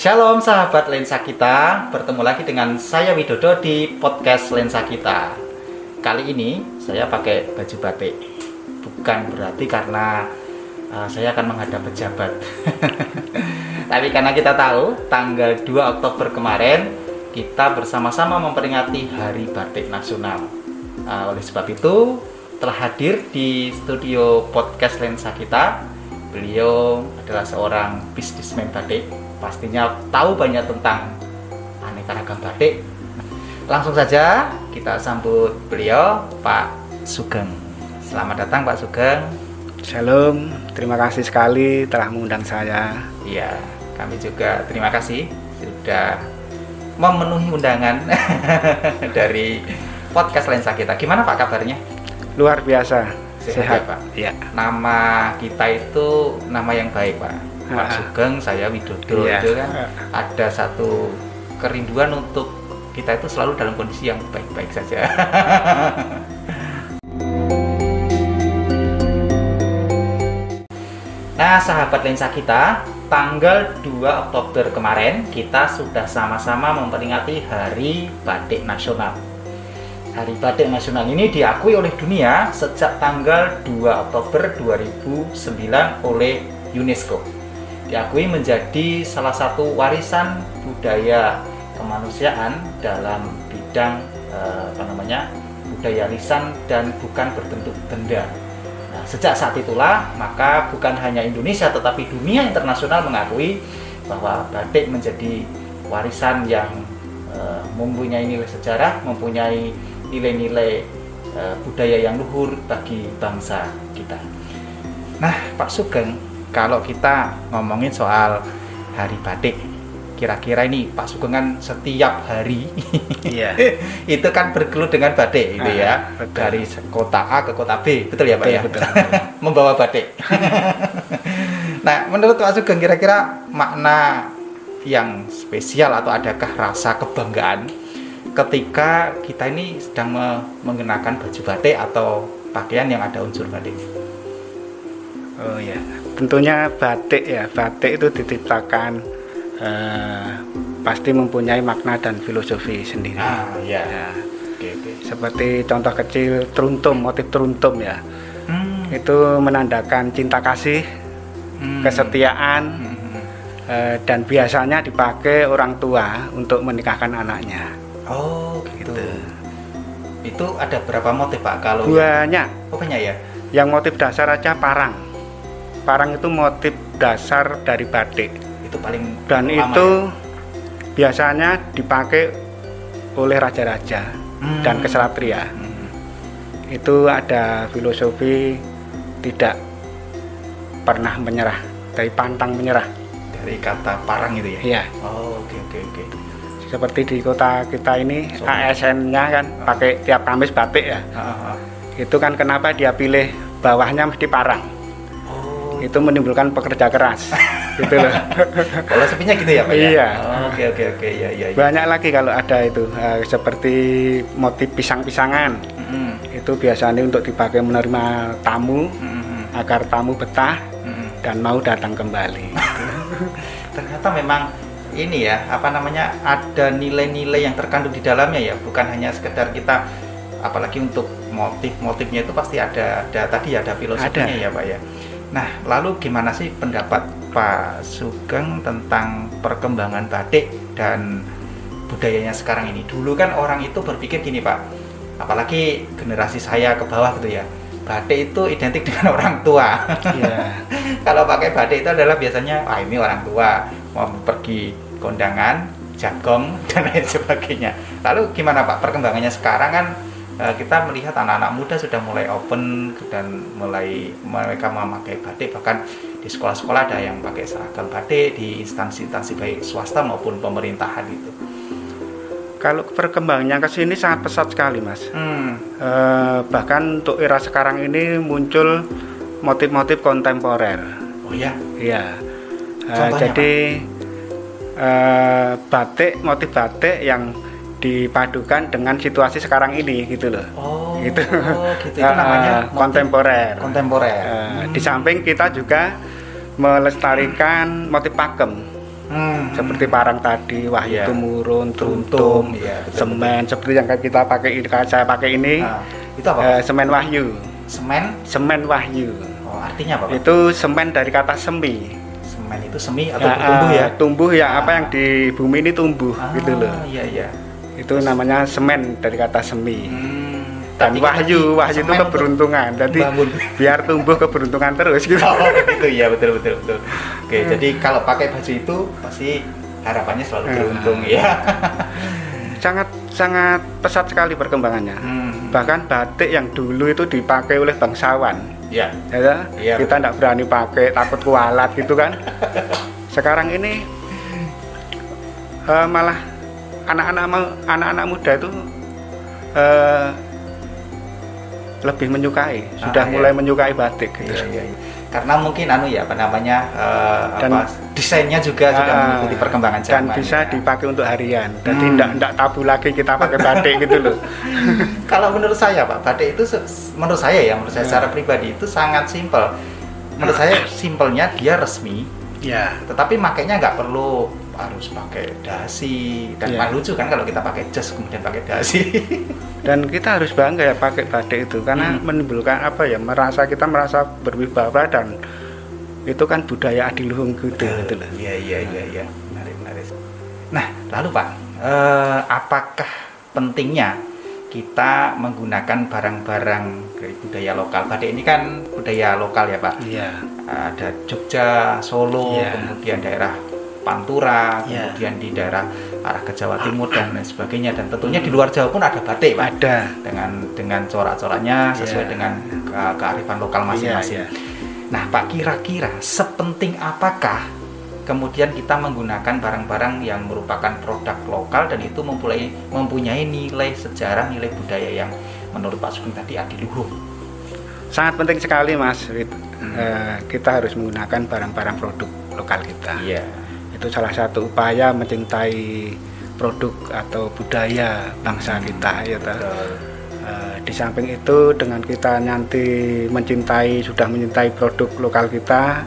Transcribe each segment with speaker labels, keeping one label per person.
Speaker 1: Shalom sahabat lensa kita, bertemu lagi dengan saya Widodo di podcast lensa kita. Kali ini saya pakai baju batik, bukan berarti karena uh, saya akan menghadap pejabat. Tapi karena kita tahu tanggal 2 Oktober kemarin kita bersama-sama memperingati Hari Batik Nasional. Uh, oleh sebab itu telah hadir di studio podcast lensa kita. Beliau adalah seorang bisnismen batik pastinya tahu banyak tentang aneka ragam batik. Langsung saja kita sambut beliau Pak Sugeng. Selamat datang Pak Sugeng.
Speaker 2: Shalom, terima kasih sekali telah mengundang saya.
Speaker 1: Iya, kami juga terima kasih sudah memenuhi undangan dari podcast lensa kita. Gimana Pak kabarnya?
Speaker 2: Luar biasa,
Speaker 1: Sehat,
Speaker 2: sehat,
Speaker 1: ya, Pak?
Speaker 2: Ya.
Speaker 1: Nama kita itu nama yang baik Pak. Pak. Sugeng, saya Widodo
Speaker 2: Iya.
Speaker 1: itu kan ada satu kerinduan untuk kita itu selalu dalam kondisi yang baik-baik saja. nah, sahabat lensa kita, tanggal 2 Oktober kemarin kita sudah sama-sama memperingati Hari Batik Nasional. Hari Batik Nasional ini diakui oleh dunia sejak tanggal 2 Oktober 2009 oleh UNESCO diakui menjadi salah satu warisan budaya kemanusiaan dalam bidang eh, apa namanya budaya lisan dan bukan berbentuk benda. Nah, sejak saat itulah maka bukan hanya Indonesia tetapi dunia internasional mengakui bahwa batik menjadi warisan yang eh, mempunyai nilai sejarah, mempunyai nilai-nilai eh, budaya yang luhur bagi bangsa kita. Nah, Pak Sugeng, kalau kita ngomongin soal hari batik, kira-kira ini Pak Sugeng kan setiap hari
Speaker 2: Iya.
Speaker 1: itu kan bergelut dengan batik itu ya,
Speaker 2: Ah, betul.
Speaker 1: dari kota A ke kota B, betul ya Pak
Speaker 2: Betul,
Speaker 1: ya?
Speaker 2: betul.
Speaker 1: Membawa batik. nah, menurut Pak Sugeng kira-kira makna yang spesial atau adakah rasa kebanggaan ketika kita ini sedang me- mengenakan baju batik atau pakaian yang ada unsur batik?
Speaker 2: Oh ya, tentunya batik ya. Batik itu diciptakan eh, pasti mempunyai makna dan filosofi sendiri.
Speaker 1: Ah, ya.
Speaker 2: Ya.
Speaker 1: Oke, oke.
Speaker 2: Seperti contoh kecil teruntum, motif teruntum ya.
Speaker 1: Hmm,
Speaker 2: Itu menandakan cinta kasih,
Speaker 1: hmm,
Speaker 2: kesetiaan,
Speaker 1: hmm.
Speaker 2: eh, dan biasanya dipakai orang tua untuk menikahkan anaknya.
Speaker 1: Oh, gitu.
Speaker 2: Gitu.
Speaker 1: Itu ada berapa motif Pak kalau yang-
Speaker 2: Banyak.
Speaker 1: Oh, banyak ya?
Speaker 2: Yang motif dasar aja parang. Parang itu motif dasar dari batik
Speaker 1: Itu paling
Speaker 2: dan
Speaker 1: lama
Speaker 2: itu
Speaker 1: ya?
Speaker 2: biasanya dipakai oleh raja-raja
Speaker 1: Hmm.
Speaker 2: dan kesatria.
Speaker 1: Hmm.
Speaker 2: Itu ada filosofi tidak pernah menyerah, dari pantang menyerah.
Speaker 1: dari kata parang itu ya?
Speaker 2: Iya,
Speaker 1: Oh, oke oke oke.
Speaker 2: seperti di kota kita ini
Speaker 1: So-
Speaker 2: ASN-nya kan pakai tiap Kamis batik ya.
Speaker 1: Ah.
Speaker 2: Itu kan kenapa dia pilih bawahnya mesti parang. Itu menimbulkan pekerja keras. gitu loh.
Speaker 1: kalau sepinya gitu ya Pak ya?
Speaker 2: Iya.
Speaker 1: Oke oke oke ya ya. ya.
Speaker 2: Banyak lagi kalau ada itu eh, seperti motif pisang-pisangan.
Speaker 1: Hmm,
Speaker 2: Itu biasanya untuk dipakai menerima tamu
Speaker 1: hmm, hmm,
Speaker 2: agar tamu betah
Speaker 1: hmm.
Speaker 2: dan mau datang kembali.
Speaker 1: Ternyata memang ini ya apa namanya ada nilai-nilai yang terkandung di dalamnya ya bukan hanya sekedar kita apalagi untuk motif-motifnya itu pasti ada ada tadi ada filosofinya
Speaker 2: Ada.
Speaker 1: ya Pak ya. Nah, lalu gimana sih pendapat Pak Sugeng tentang perkembangan batik dan budayanya sekarang ini? Dulu kan orang itu berpikir gini Pak, apalagi generasi saya ke bawah gitu ya, batik itu identik dengan orang tua.
Speaker 2: Iya.
Speaker 1: Kalau pakai batik itu adalah biasanya, ah ini orang tua mau pergi kondangan, jagong dan lain sebagainya. Lalu gimana Pak perkembangannya sekarang kan eh, kita melihat anak-anak muda sudah mulai open dan mulai mereka memakai batik bahkan di sekolah-sekolah ada yang pakai seragam batik di instansi-instansi baik swasta maupun pemerintahan itu.
Speaker 2: Kalau perkembangannya ke sini sangat pesat sekali, Mas.
Speaker 1: Hmm,
Speaker 2: Eh, bahkan untuk era sekarang ini muncul motif-motif kontemporer.
Speaker 1: oh ya,
Speaker 2: Iya.
Speaker 1: Contohnya,
Speaker 2: jadi eh, batik, motif batik yang dipadukan dengan situasi sekarang ini gitu loh.
Speaker 1: oh
Speaker 2: Gitu.
Speaker 1: gitu itu namanya
Speaker 2: Eh,
Speaker 1: motif
Speaker 2: kontemporer.
Speaker 1: kontemporer.
Speaker 2: Eh,
Speaker 1: Hmm.
Speaker 2: Di samping kita juga melestarikan motif pakem.
Speaker 1: Hmm.
Speaker 2: seperti parang tadi wahyu
Speaker 1: Iya.
Speaker 2: tumurun
Speaker 1: Truntum,
Speaker 2: truntum
Speaker 1: iya, betul,
Speaker 2: semen seperti yang kita pakai ini saya pakai ini
Speaker 1: Nah, itu apa?
Speaker 2: eh, semen wahyu
Speaker 1: semen.
Speaker 2: semen wahyu
Speaker 1: Oh, artinya apa? Pak?
Speaker 2: itu semen dari kata semi
Speaker 1: Semen itu semi atau
Speaker 2: Ya,
Speaker 1: bertumbuh ya?
Speaker 2: tumbuh ya apa
Speaker 1: Ah.
Speaker 2: yang di bumi ini tumbuh
Speaker 1: Ah,
Speaker 2: gitu loh
Speaker 1: Iya, iya.
Speaker 2: Itu namanya semen dari kata semi.
Speaker 1: Hmm,
Speaker 2: dan wahyu wahyu itu keberuntungan. Jadi biar tumbuh keberuntungan terus gitu.
Speaker 1: Oh, gitu. Ya, betul betul betul. Oke, jadi kalau pakai baju itu pasti harapannya selalu
Speaker 2: Ah.
Speaker 1: beruntung ya.
Speaker 2: sangat sangat pesat sekali perkembangannya.
Speaker 1: Hmm.
Speaker 2: bahkan batik yang dulu itu dipakai oleh bangsawan.
Speaker 1: Ya.
Speaker 2: ya
Speaker 1: Iya,
Speaker 2: kita tidak berani pakai takut kualat gitu kan. Sekarang ini eh, malah anak-anak anak-anak muda itu eh, lebih menyukai sudah
Speaker 1: Ah, iya.
Speaker 2: mulai menyukai batik gitu
Speaker 1: Iya, iya, iya. Karena mungkin anu ya apa namanya eh,
Speaker 2: Dan-
Speaker 1: apa desainnya juga sudah
Speaker 2: Ah,
Speaker 1: mengikuti perkembangan
Speaker 2: dan
Speaker 1: zaman.
Speaker 2: bisa
Speaker 1: ya.
Speaker 2: dipakai untuk harian jadi
Speaker 1: Hmm.
Speaker 2: tidak tidak tabu lagi kita pakai batik gitu loh
Speaker 1: Kalau menurut saya Pak, batik itu menurut saya ya, menurut saya
Speaker 2: Ya.
Speaker 1: secara pribadi itu sangat simpel. Menurut saya simpelnya dia resmi,
Speaker 2: ya
Speaker 1: tetapi makainya nggak perlu harus pakai dasi dan paling lucu kan kalau kita pakai jas kemudian pakai dasi.
Speaker 2: dan kita harus bangga ya pakai batik itu karena
Speaker 1: Hmm.
Speaker 2: menimbulkan apa ya merasa kita merasa berwibawa dan itu kan budaya adiluhung gitu, gitu loh.
Speaker 1: Iya iya iya iya menarik menarik. Nah lalu Pak, eh, apakah pentingnya kita menggunakan barang-barang dari budaya lokal? Batik ini kan budaya lokal ya Pak.
Speaker 2: Iya.
Speaker 1: Ada Jogja, Solo,
Speaker 2: Iya.
Speaker 1: kemudian daerah Pantura,
Speaker 2: Iya.
Speaker 1: kemudian di daerah arah ke Jawa Timur dan lain sebagainya. Dan tentunya di luar Jawa pun ada batik Pak.
Speaker 2: Ada.
Speaker 1: Dengan dengan corak-coraknya sesuai
Speaker 2: Iya.
Speaker 1: dengan ke- kearifan lokal masing-masing.
Speaker 2: Iya,
Speaker 1: Nah, Pak, kira-kira sepenting apakah kemudian kita menggunakan barang-barang yang merupakan produk lokal dan itu mempunyai mempunyai nilai sejarah, nilai budaya yang menurut Pak Sugeng tadi adiluhung.
Speaker 2: Sangat penting sekali Mas.
Speaker 1: Hmm.
Speaker 2: Eh, kita harus menggunakan barang-barang produk lokal kita.
Speaker 1: Iya.
Speaker 2: Itu salah satu upaya mencintai produk atau budaya bangsa kita ya. Eh, di samping itu dengan kita nanti mencintai sudah mencintai produk lokal kita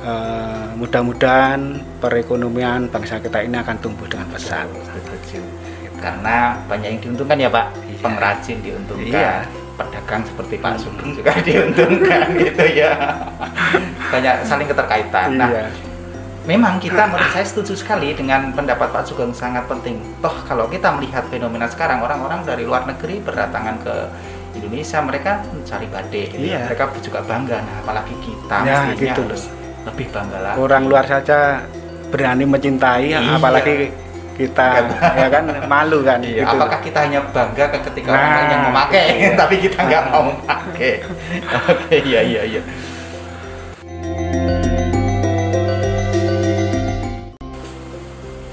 Speaker 2: eh, mudah-mudahan perekonomian bangsa kita ini akan tumbuh dengan pesat
Speaker 1: setuju. Karena banyak yang diuntungkan ya Pak.
Speaker 2: Iya.
Speaker 1: Pengrajin diuntungkan.
Speaker 2: Iya.
Speaker 1: Pedagang seperti Pak Sugeng juga diuntungkan gitu ya. Banyak saling keterkaitan. Nah,
Speaker 2: iya
Speaker 1: Memang kita menurut saya setuju sekali dengan pendapat Pak Sugeng sangat penting. Toh kalau kita melihat fenomena sekarang orang-orang dari luar negeri berdatangan ke Indonesia mereka mencari batik.
Speaker 2: Iya.
Speaker 1: Mereka juga bangga. Nah, apalagi kita
Speaker 2: Ya,
Speaker 1: mestinya
Speaker 2: gitu.
Speaker 1: harus lebih bangga lagi.
Speaker 2: orang luar saja berani mencintai
Speaker 1: Iya.
Speaker 2: apalagi kita ya kan malu kan
Speaker 1: Iya,
Speaker 2: gitu
Speaker 1: apakah kita hanya bangga ke ketika orang
Speaker 2: Nah,
Speaker 1: lain yang memakai,
Speaker 2: iya.
Speaker 1: tapi kita nggak mau memakai? Oke, iya iya iya.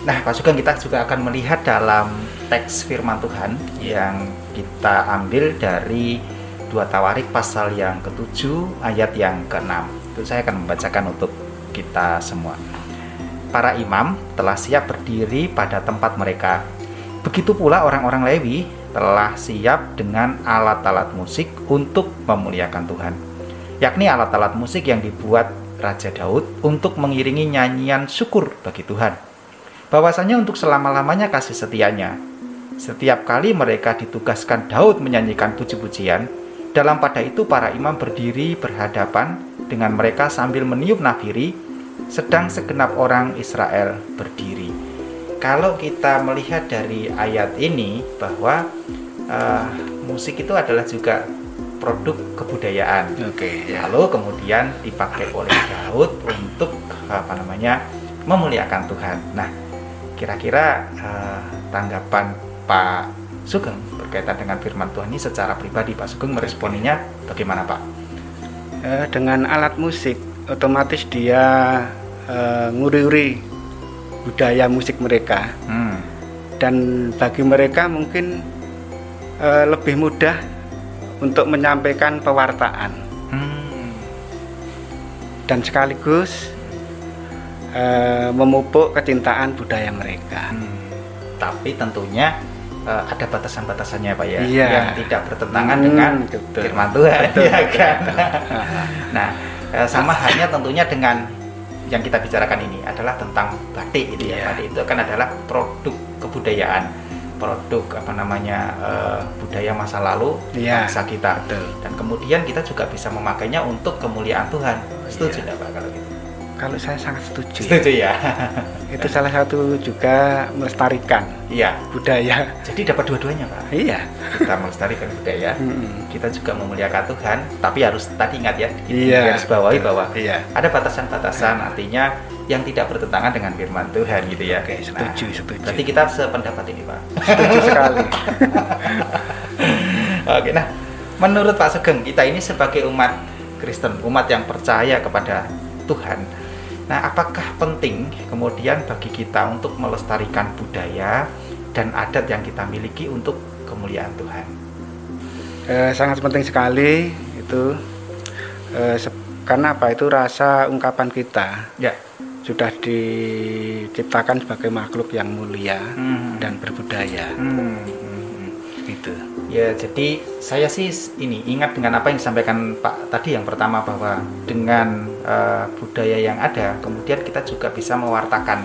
Speaker 1: Nah, Pak Sugeng kita juga akan melihat dalam teks firman Tuhan yang kita ambil dari dua Tawarik pasal yang ketujuh ayat yang keenam. Itu saya akan membacakan untuk kita semua. Para imam telah siap berdiri pada tempat mereka. Begitu pula orang-orang Lewi telah siap dengan alat-alat musik untuk memuliakan Tuhan. Yakni alat-alat musik yang dibuat Raja Daud untuk mengiringi nyanyian syukur bagi Tuhan bahwasanya untuk selama-lamanya kasih setianya. Setiap kali mereka ditugaskan Daud menyanyikan puji-pujian, dalam pada itu para imam berdiri berhadapan dengan mereka sambil meniup nafiri, sedang segenap orang Israel berdiri. Kalau kita melihat dari ayat ini bahwa eh, musik itu adalah juga produk kebudayaan.
Speaker 2: oke ya
Speaker 1: Lalu kemudian dipakai oleh Daud untuk apa namanya memuliakan Tuhan. Nah, kira-kira eh, tanggapan Pak Sugeng berkaitan dengan firman Tuhan ini secara pribadi Pak Sugeng meresponinya bagaimana Pak?
Speaker 2: Eh, dengan alat musik otomatis dia eh, nguri-uri budaya musik mereka.
Speaker 1: Hmm,
Speaker 2: dan bagi mereka mungkin eh, lebih mudah untuk menyampaikan pewartaan.
Speaker 1: Hmm,
Speaker 2: dan sekaligus eh, memupuk kecintaan budaya mereka.
Speaker 1: hmm. Tapi tentunya eh, ada batasan-batasannya Pak ya,
Speaker 2: Iya.
Speaker 1: yang tidak bertentangan
Speaker 2: Hmm,
Speaker 1: dengan
Speaker 2: betul.
Speaker 1: firman Tuhan,
Speaker 2: Betul,
Speaker 1: ya
Speaker 2: betul,
Speaker 1: kan?
Speaker 2: betul.
Speaker 1: Nah, eh, sama halnya tentunya dengan yang kita bicarakan ini adalah tentang batik itu ya.
Speaker 2: Iya.
Speaker 1: Batik itu kan adalah produk kebudayaan, produk apa namanya eh, budaya masa lalu
Speaker 2: Iya.
Speaker 1: bangsa kita.
Speaker 2: Betul.
Speaker 1: Dan kemudian kita juga bisa memakainya untuk kemuliaan Tuhan. Setuju nggak Pak kalau gitu?
Speaker 2: Kalau saya sangat setuju.
Speaker 1: Setuju ya.
Speaker 2: Itu salah satu juga melestarikan
Speaker 1: Iya.
Speaker 2: budaya.
Speaker 1: Jadi dapat dua-duanya Pak.
Speaker 2: Iya.
Speaker 1: Kita melestarikan budaya, kita juga memuliakan Tuhan, tapi harus tadi ingat ya,
Speaker 2: Iya.
Speaker 1: garis bawahi
Speaker 2: betul.
Speaker 1: bahwa
Speaker 2: Iya.
Speaker 1: ada batasan-batasan artinya yang tidak bertentangan dengan firman Tuhan gitu ya.
Speaker 2: Oke, setuju, setuju.
Speaker 1: Berarti kita sependapat ini Pak.
Speaker 2: Setuju sekali.
Speaker 1: Oke, nah menurut Pak Sugeng kita ini sebagai umat Kristen, umat yang percaya kepada Tuhan. Nah, apakah penting kemudian bagi kita untuk melestarikan budaya dan adat yang kita miliki untuk kemuliaan Tuhan?
Speaker 2: Eh, sangat penting sekali itu eh, se- karena apa itu rasa ungkapan kita
Speaker 1: Ya.
Speaker 2: sudah diciptakan sebagai makhluk yang mulia
Speaker 1: Hmm.
Speaker 2: dan berbudaya
Speaker 1: Hmm, hmm, hmm.
Speaker 2: gitu.
Speaker 1: Ya, jadi saya sih ini ingat dengan apa yang disampaikan Pak tadi yang pertama bahwa dengan eh, budaya yang ada, kemudian kita juga bisa mewartakan,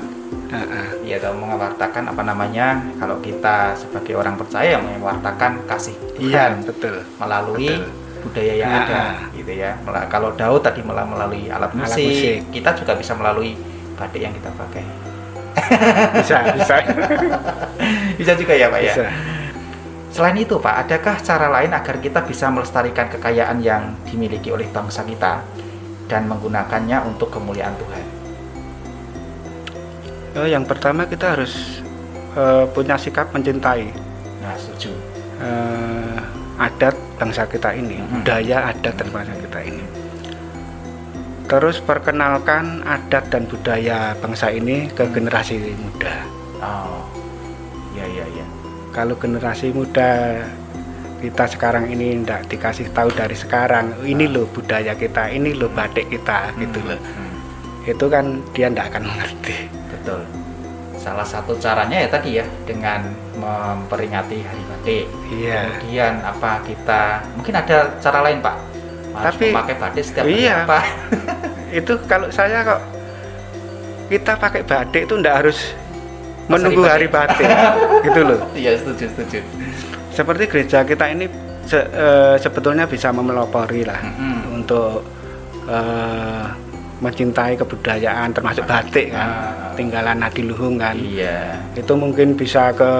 Speaker 2: ah.
Speaker 1: ya atau mewartakan apa namanya, kalau kita sebagai orang percaya mewartakan kasih
Speaker 2: Iya
Speaker 1: Tuhan
Speaker 2: betul.
Speaker 1: melalui
Speaker 2: Betul.
Speaker 1: budaya yang
Speaker 2: Ah,
Speaker 1: ada, gitu ya. Kalau Daud tadi mela- melalui alat
Speaker 2: Alat
Speaker 1: musik,
Speaker 2: musik.
Speaker 1: kita juga bisa melalui batik yang kita pakai.
Speaker 2: Bisa bisa
Speaker 1: Bisa juga ya, Pak ya.
Speaker 2: bisa.
Speaker 1: Selain itu, Pak, adakah cara lain agar kita bisa melestarikan kekayaan yang dimiliki oleh bangsa kita dan menggunakannya untuk kemuliaan Tuhan?
Speaker 2: Oh, yang pertama kita harus eh, punya sikap mencintai
Speaker 1: Nah, setuju.
Speaker 2: eh, adat bangsa kita ini,
Speaker 1: Mhm.
Speaker 2: budaya adat dan bangsa kita ini. Terus perkenalkan adat dan budaya bangsa ini ke generasi muda.
Speaker 1: Oh, ya, ya, ya.
Speaker 2: Kalau generasi muda kita sekarang ini tidak dikasih tahu dari sekarang, ini loh budaya kita, ini loh batik kita, gitu loh.
Speaker 1: Hmm,
Speaker 2: Itu kan dia tidak akan mengerti.
Speaker 1: betul. Salah satu caranya ya tadi ya dengan memperingati Hari Batik.
Speaker 2: Iya.
Speaker 1: Kemudian apa kita mungkin ada cara lain, Pak? Harus
Speaker 2: Tapi-
Speaker 1: memakai batik setiap hari
Speaker 2: Iya.
Speaker 1: apa?
Speaker 2: Itu kalau saya kok kita pakai batik itu tidak harus
Speaker 1: Pas
Speaker 2: menunggu
Speaker 1: hari
Speaker 2: hari batik, gitu loh.
Speaker 1: Iya, setuju, setuju.
Speaker 2: Seperti gereja kita ini se- eh, sebetulnya bisa memelopori lah
Speaker 1: Mm-mm.
Speaker 2: untuk eh, mencintai kebudayaan termasuk batik kan,
Speaker 1: Ah.
Speaker 2: tinggalan Nadiluhung kan.
Speaker 1: Iya.
Speaker 2: Itu mungkin bisa ke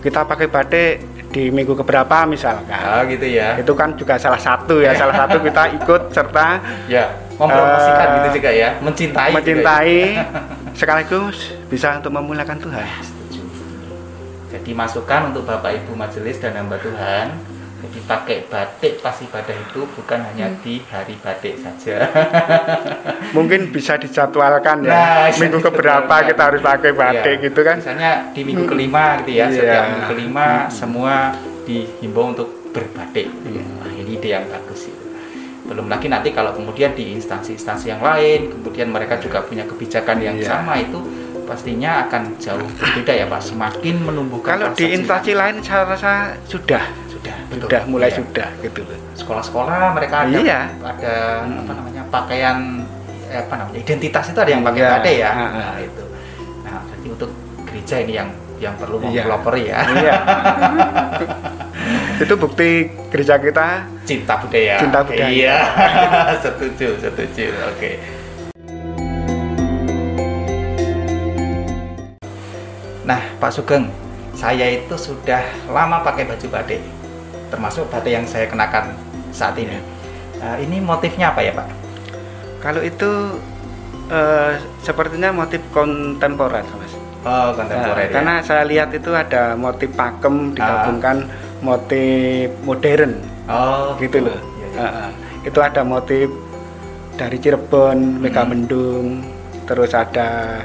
Speaker 2: kita pakai batik di minggu keberapa misalkan.
Speaker 1: Oh, gitu ya.
Speaker 2: Itu kan juga salah satu ya, salah satu kita ikut serta
Speaker 1: Ya, mempromosikan
Speaker 2: Eh,
Speaker 1: gitu juga ya, mencintai. juga
Speaker 2: mencintai
Speaker 1: ya.
Speaker 2: sekaligus bisa untuk memuliakan Tuhan.
Speaker 1: Jadi masukan untuk Bapak Ibu majelis dan hamba Tuhan. Jadi pakai batik pas ibadah itu bukan hanya
Speaker 2: Hmm.
Speaker 1: di hari batik saja.
Speaker 2: Mungkin bisa dijadwalkan
Speaker 1: Nah,
Speaker 2: ya. Minggu
Speaker 1: bisa
Speaker 2: keberapa kita harus pakai batik
Speaker 1: Iya.
Speaker 2: gitu kan.
Speaker 1: Misalnya di minggu kelima gitu ya,
Speaker 2: Iya.
Speaker 1: setiap minggu kelima semua dihimbau untuk berbatik.
Speaker 2: Iya.
Speaker 1: Nah, ini ide yang bagus itu. Belum lagi nanti kalau kemudian di instansi-instansi yang lain, kemudian mereka juga punya kebijakan yang
Speaker 2: Iya.
Speaker 1: sama itu pastinya akan jauh berbeda ya Pak. Semakin menumbuhkan
Speaker 2: Kalau di instansi lain saya rasa sudah
Speaker 1: sudah betul.
Speaker 2: sudah mulai
Speaker 1: Iya.
Speaker 2: sudah gitu loh.
Speaker 1: Sekolah-sekolah mereka ada
Speaker 2: Iya.
Speaker 1: ada
Speaker 2: Hmm.
Speaker 1: apa namanya pakaian eh, apa namanya identitas itu ada yang pakai
Speaker 2: Iya.
Speaker 1: batik ya.
Speaker 2: Ah.
Speaker 1: Nah, itu. Nah, jadi untuk gereja ini yang yang perlu
Speaker 2: Iya.
Speaker 1: mempelopori ya.
Speaker 2: Iya. Itu bukti gereja kita
Speaker 1: Cinta budaya.
Speaker 2: Cinta budaya.
Speaker 1: Iya. setuju, setuju. Oke. Nah, Pak Sugeng, saya itu sudah lama pakai baju batik, termasuk batik yang saya kenakan saat ini. Eh, ini motifnya apa ya, Pak?
Speaker 2: kalau itu eh, sepertinya motif kontemporer Mas.
Speaker 1: Oh, kontemporer
Speaker 2: Nah,
Speaker 1: ya.
Speaker 2: Karena saya lihat itu ada motif pakem digabungkan motif modern
Speaker 1: oh,
Speaker 2: gitu loh.
Speaker 1: Iya, iya.
Speaker 2: Ah, ah. Itu ada motif dari Cirebon, Megamendung, terus ada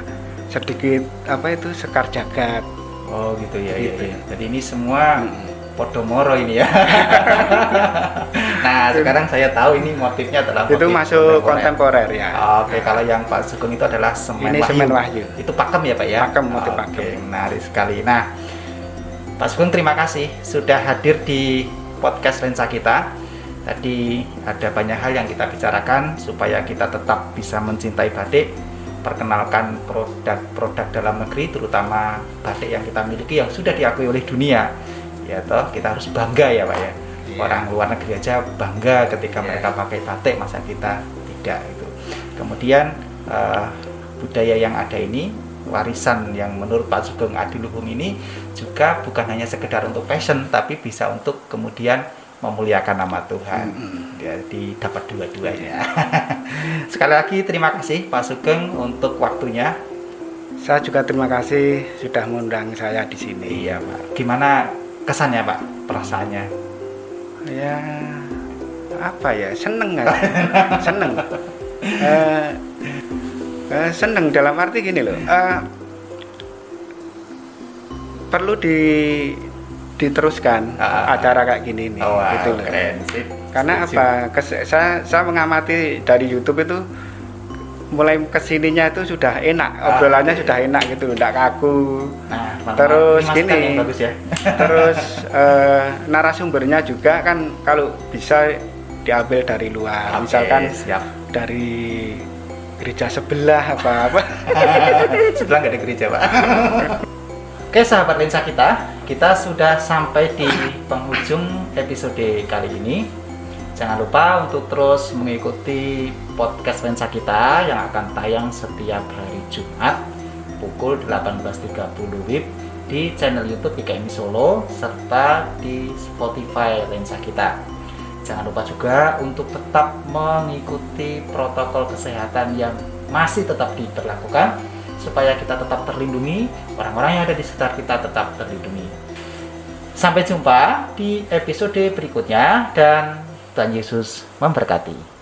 Speaker 2: sedikit apa itu sekar jagat.
Speaker 1: Oh, gitu ya, iya,
Speaker 2: Gitu.
Speaker 1: iya. Jadi ini semua
Speaker 2: Mm.
Speaker 1: Podomoro ini ya. nah, sekarang saya tahu ini motifnya adalah
Speaker 2: itu
Speaker 1: motif
Speaker 2: masuk kontemporer ya.
Speaker 1: Oke, kalau yang Pak Sugeng itu adalah semen
Speaker 2: Ini
Speaker 1: wahyu.
Speaker 2: semen wahyu.
Speaker 1: Itu pakem ya, Pak ya?
Speaker 2: Pakem, motif
Speaker 1: Oke,
Speaker 2: pakem.
Speaker 1: menarik sekali. Nah, Pak Sugeng terima kasih sudah hadir di podcast Lensa kita. Tadi ada banyak hal yang kita bicarakan supaya kita tetap bisa mencintai batik, perkenalkan produk-produk dalam negeri, terutama batik yang kita miliki yang sudah diakui oleh dunia. Ya toh, kita harus bangga ya Pak ya.
Speaker 2: Iya.
Speaker 1: Orang luar negeri aja bangga ketika
Speaker 2: Iya.
Speaker 1: mereka pakai batik, masa kita tidak itu. Kemudian eh, budaya yang ada ini warisan yang menurut Pak Sugeng Adiluhung ini juga bukan hanya sekedar untuk passion tapi bisa untuk kemudian memuliakan nama Tuhan. Jadi dapat dua-duanya. Sekali lagi terima kasih Pak Sugeng untuk waktunya.
Speaker 2: Saya juga terima kasih sudah mengundang saya di sini.
Speaker 1: Iya Pak. Gimana kesannya Pak? Perasaannya?
Speaker 2: Ya apa ya seneng aja. seneng. Eh, eh, seneng dalam arti gini loh. eh, perlu di diteruskan
Speaker 1: Ah.
Speaker 2: acara kayak gini nih,
Speaker 1: Oh, wow,
Speaker 2: gitu loh.
Speaker 1: keren. Sip.
Speaker 2: Karena
Speaker 1: Sip,
Speaker 2: apa? Kes- saya saya mengamati dari YouTube itu mulai ke sininya itu sudah enak,
Speaker 1: Ah,
Speaker 2: obrolannya
Speaker 1: oke.
Speaker 2: sudah enak gitu, tidak kaku.
Speaker 1: Nah.
Speaker 2: Terus
Speaker 1: Ini
Speaker 2: gini.
Speaker 1: yang bagus ya.
Speaker 2: Terus eh, narasumbernya juga kan kalau bisa diambil dari luar,
Speaker 1: Oke,
Speaker 2: misalkan
Speaker 1: siap.
Speaker 2: dari gereja sebelah apa apa.
Speaker 1: Sebelah nggak ada gereja, Pak. Oke, sahabat lensa kita, kita sudah sampai di penghujung episode kali ini. Jangan lupa untuk terus mengikuti podcast lensa kita yang akan tayang setiap hari Jumat pukul 18.30 WIB di channel YouTube IKMI Solo serta di Spotify lensa kita. Jangan lupa juga untuk tetap mengikuti protokol kesehatan yang masih tetap diberlakukan supaya kita tetap terlindungi, orang-orang yang ada di sekitar kita tetap terlindungi. Sampai jumpa di episode berikutnya dan Tuhan Yesus memberkati.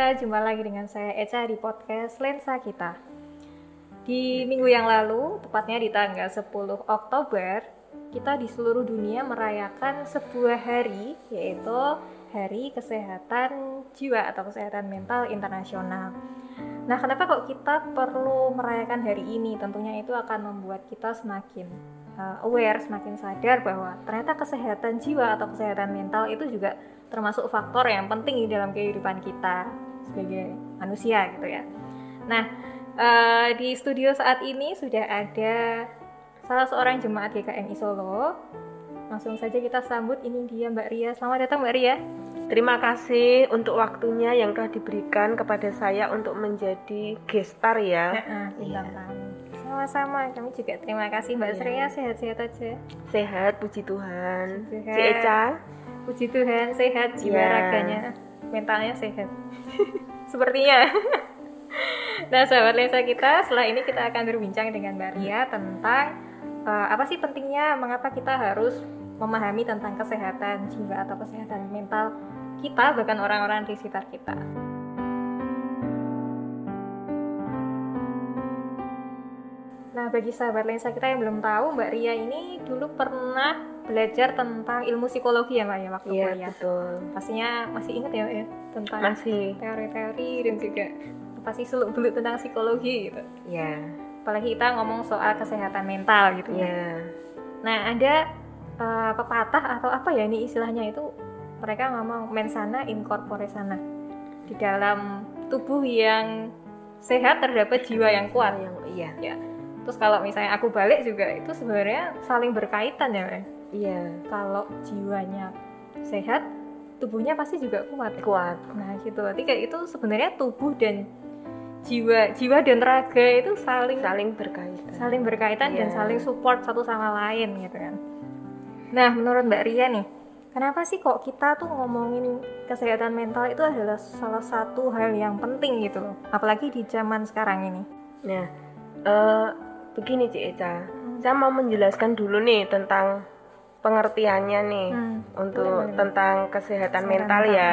Speaker 3: Kita, jumpa lagi dengan saya Eca di podcast Lensa Kita. Di minggu yang lalu, tepatnya di tanggal 10 Oktober, kita di seluruh dunia merayakan sebuah hari, yaitu Hari Kesehatan Jiwa atau Kesehatan Mental Internasional. Nah, kenapa kok kita perlu merayakan hari ini? Tentunya itu akan membuat kita semakin uh, aware, semakin sadar bahwa ternyata kesehatan jiwa atau kesehatan mental itu juga termasuk faktor yang penting di dalam kehidupan kita sebagai manusia gitu ya. Nah, eh, di studio saat ini sudah ada salah seorang jemaat GKMI Solo. Langsung saja kita sambut ini dia Mbak Ria. Selamat datang Mbak Ria.
Speaker 4: Terima kasih untuk waktunya yang telah diberikan kepada saya untuk menjadi gestar ya.
Speaker 3: Tamu. Sama-sama, kami juga terima kasih Mbak
Speaker 4: Iya.
Speaker 3: Sria sehat-sehat aja.
Speaker 4: Sehat, puji Tuhan.
Speaker 3: Puji Tuhan.
Speaker 4: Si Eca,
Speaker 3: Puji Tuhan sehat jiwa
Speaker 4: Iya.
Speaker 3: raganya, mentalnya sehat. Sepertinya. nah, sahabat lensa kita, setelah ini kita akan berbincang dengan Mbak Ria tentang eh, apa sih pentingnya mengapa kita harus memahami tentang kesehatan jiwa atau kesehatan mental kita bahkan orang-orang di sekitar kita. Nah, bagi sahabat lensa kita yang belum tahu, Mbak Ria ini dulu pernah belajar tentang ilmu psikologi ya, Mbak ya, waktu
Speaker 4: iya
Speaker 3: kuliah.
Speaker 4: betul.
Speaker 3: Pastinya masih ingat ya, ya, tentang
Speaker 4: Masih,
Speaker 3: teori-teori dan juga pasti seluk-beluk tentang psikologi gitu.
Speaker 4: ya,
Speaker 3: Apalagi kita ngomong soal kesehatan mental gitu ya.
Speaker 4: ya,
Speaker 3: Nah, ada eh, pepatah atau apa ya ini istilahnya itu mereka ngomong mensana in corpore sana. Di dalam tubuh yang sehat terdapat jiwa yang kuat.
Speaker 4: yang iya,
Speaker 3: Ya. Terus kalau misalnya aku balik juga itu sebenarnya saling berkaitan ya, Mbak.
Speaker 4: Iya,
Speaker 3: Kalau jiwanya sehat, tubuhnya pasti juga kuat.
Speaker 4: kuat.
Speaker 3: Nah, gitu. Berarti kayak itu sebenarnya tubuh dan jiwa, jiwa dan raga itu saling
Speaker 4: Saling berkaitan.
Speaker 3: saling berkaitan dan
Speaker 4: Iya.
Speaker 3: saling support satu sama lain gitu kan. Nah, menurut Mbak Ria nih, kenapa sih kok kita tuh ngomongin kesehatan mental itu adalah salah satu hal yang penting gitu loh. Apalagi di zaman sekarang ini.
Speaker 4: Nah, eh, begini Cik Eca, saya mau menjelaskan dulu nih tentang pengertiannya nih
Speaker 3: Hmm,
Speaker 4: untuk
Speaker 3: boleh.
Speaker 4: tentang kesehatan
Speaker 3: Kesehatan
Speaker 4: mental ya.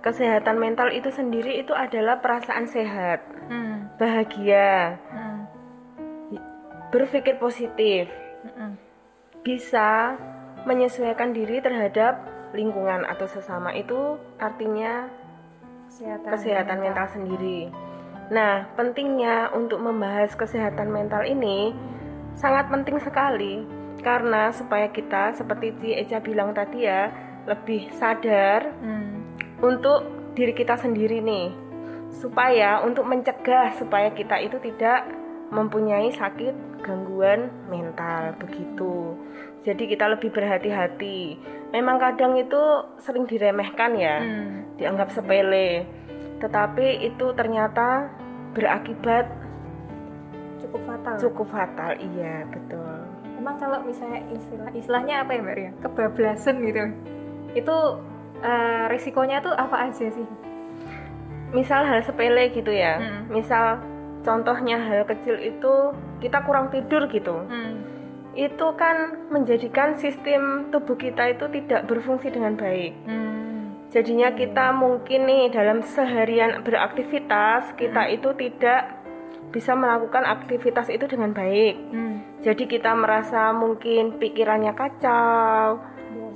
Speaker 4: kesehatan mental itu sendiri itu adalah perasaan sehat,
Speaker 3: Hmm.
Speaker 4: bahagia,
Speaker 3: Hmm.
Speaker 4: berpikir positif,
Speaker 3: Hmm.
Speaker 4: bisa menyesuaikan diri terhadap lingkungan atau sesama itu artinya
Speaker 3: Kesehatan,
Speaker 4: kesehatan mental sendiri. Nah, pentingnya untuk membahas kesehatan mental ini sangat penting sekali karena supaya kita seperti Ci Eca bilang tadi ya, lebih sadar
Speaker 3: Hmm.
Speaker 4: untuk diri kita sendiri nih. Supaya untuk mencegah supaya kita itu tidak mempunyai sakit gangguan mental begitu. Jadi kita lebih berhati-hati. Memang kadang itu sering diremehkan ya
Speaker 3: Hmm.
Speaker 4: dianggap sepele, tetapi itu ternyata berakibat
Speaker 3: Cukup fatal.
Speaker 4: cukup fatal. Iya, betul.
Speaker 3: Emang kalau misalnya istilah istilahnya apa ya Mbak Ria? Kebablasan gitu. Itu eh, risikonya tuh apa aja sih?
Speaker 4: Misal hal sepele gitu ya.
Speaker 3: Mm.
Speaker 4: Misal contohnya hal kecil itu kita kurang tidur gitu.
Speaker 3: Hmm.
Speaker 4: Itu kan menjadikan sistem tubuh kita itu tidak berfungsi dengan baik.
Speaker 3: Hmm.
Speaker 4: Jadinya kita mungkin nih dalam seharian beraktivitas kita itu tidak bisa melakukan aktivitas itu dengan baik.
Speaker 3: Hmm.
Speaker 4: Jadi kita merasa mungkin pikirannya kacau.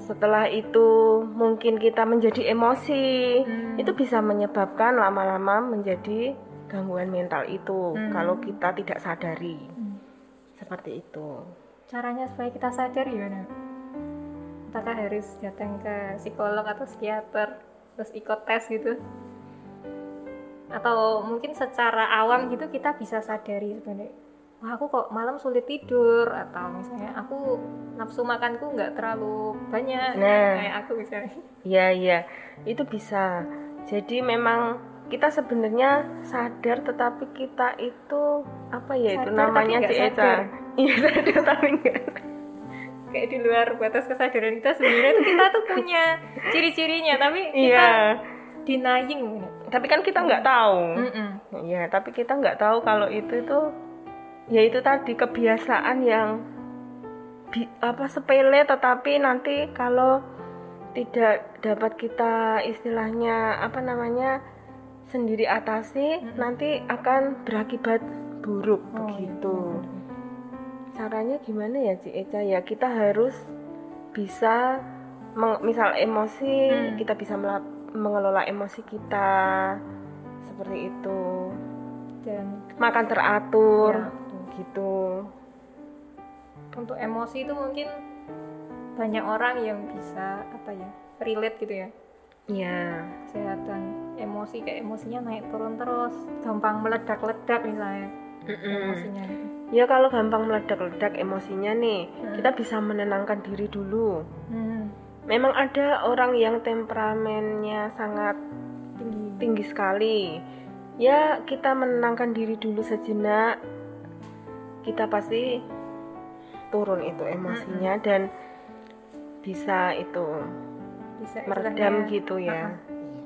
Speaker 4: Setelah itu mungkin kita menjadi emosi.
Speaker 3: Hmm.
Speaker 4: Itu bisa menyebabkan lama-lama menjadi gangguan mental itu
Speaker 3: Hmm.
Speaker 4: kalau kita tidak sadari.
Speaker 3: Hmm.
Speaker 4: Seperti itu.
Speaker 3: Caranya supaya kita sadar gimana? Apakah harus datang ke psikolog atau psikiater terus ikut tes gitu? Atau mungkin secara awam gitu kita bisa sadari sebenarnya wah aku kok malam sulit tidur atau misalnya aku nafsu makanku nggak terlalu banyak
Speaker 4: Nah.
Speaker 3: kayak aku misalnya
Speaker 4: Iya, iya. Itu bisa. Jadi memang kita sebenarnya sadar tetapi kita itu apa ya itu
Speaker 3: Sadar tapi
Speaker 4: namanya Ci Eca. Iya, sadar tapi enggak.
Speaker 3: kayak di luar batas kesadaran kita sebenarnya kita tuh punya ciri-cirinya tapi kita
Speaker 4: Iya.
Speaker 3: denying.
Speaker 4: Tapi kan kita nggak tahu.
Speaker 3: Mm-mm.
Speaker 4: Iya, tapi kita nggak tahu kalau itu itu ya itu tadi kebiasaan yang bi- apa sepele tetapi nanti kalau tidak dapat kita istilahnya apa namanya sendiri atasi
Speaker 3: Mm-mm.
Speaker 4: nanti akan berakibat buruk
Speaker 3: Oh,
Speaker 4: begitu.
Speaker 3: iya.
Speaker 4: Caranya gimana ya Ci Eca ya kita harus bisa misal emosi
Speaker 3: Hmm.
Speaker 4: kita bisa mengelola emosi kita seperti itu.
Speaker 3: Dan
Speaker 4: makan teratur
Speaker 3: Ya,
Speaker 4: gitu.
Speaker 3: Untuk emosi itu mungkin banyak orang yang bisa apa ya relate gitu ya.
Speaker 4: Ya
Speaker 3: kesehatan emosi kayak emosinya naik turun terus gampang meledak-ledak misalnya emosinya gitu.
Speaker 4: ya kalau gampang meledak-ledak emosinya nih
Speaker 3: Hmm.
Speaker 4: kita bisa menenangkan diri dulu.
Speaker 3: Hmm,
Speaker 4: memang ada orang yang temperamennya sangat
Speaker 3: tinggi
Speaker 4: tinggi sekali. Ya kita menenangkan diri dulu sejenak. Kita pasti turun itu emosinya dan bisa itu
Speaker 3: bisa
Speaker 4: meredam gitu ya.
Speaker 3: Ah,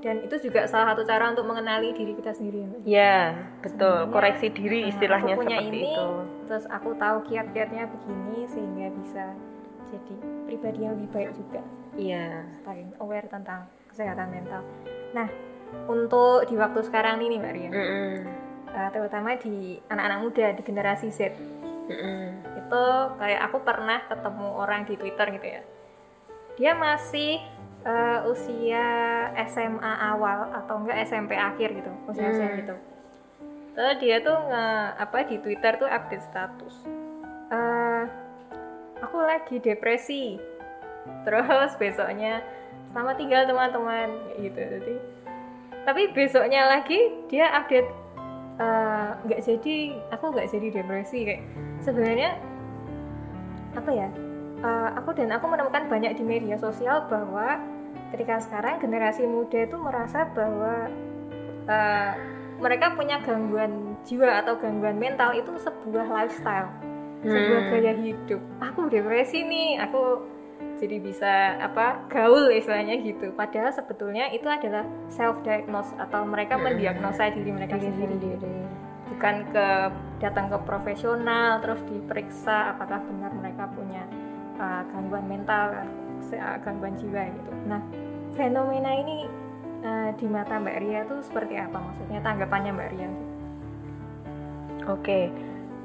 Speaker 3: dan itu juga salah satu cara untuk mengenali diri kita sendiri ya,
Speaker 4: betul.
Speaker 3: Sebenarnya,
Speaker 4: koreksi diri
Speaker 3: Nah,
Speaker 4: istilahnya
Speaker 3: aku punya
Speaker 4: seperti
Speaker 3: ini,
Speaker 4: itu.
Speaker 3: terus aku tahu kiat-kiatnya begini sehingga bisa jadi pribadi yang lebih baik juga
Speaker 4: iya
Speaker 3: paling aware tentang kesehatan mental nah untuk di waktu sekarang ini mbak Ria
Speaker 4: Mm-mm.
Speaker 3: eh, terutama di anak-anak muda di generasi Z
Speaker 4: Mm-mm.
Speaker 3: itu kayak aku pernah ketemu orang di Twitter gitu ya dia masih eh, usia SMA awal atau enggak SMP akhir gitu usia usia
Speaker 4: Hmm.
Speaker 3: gitu terus dia tuh nge apa di Twitter tuh update status eh aku lagi depresi. Terus besoknya selamat tinggal teman-teman. Gitu. Jadi tapi besoknya lagi dia update eh, nggak jadi aku nggak jadi depresi. Kayak sebenarnya apa ya eh, aku dan aku menemukan banyak di media sosial bahwa ketika sekarang generasi muda itu merasa bahwa eh, mereka punya gangguan jiwa atau gangguan mental itu sebuah lifestyle sebuah
Speaker 4: Hmm.
Speaker 3: gaya hidup aku depresi nih aku jadi bisa apa gaul istilahnya gitu padahal sebetulnya itu adalah self diagnose atau mereka
Speaker 4: Hmm.
Speaker 3: mendiagnosa diri mereka
Speaker 4: Diri
Speaker 3: sendiri
Speaker 4: sendiri.
Speaker 3: bukan ke datang ke profesional terus diperiksa apakah benar mereka punya uh, gangguan mental uh, gangguan jiwa gitu nah fenomena ini eh, di mata Mbak Ria itu seperti apa maksudnya tanggapannya Mbak Ria?
Speaker 4: Oke,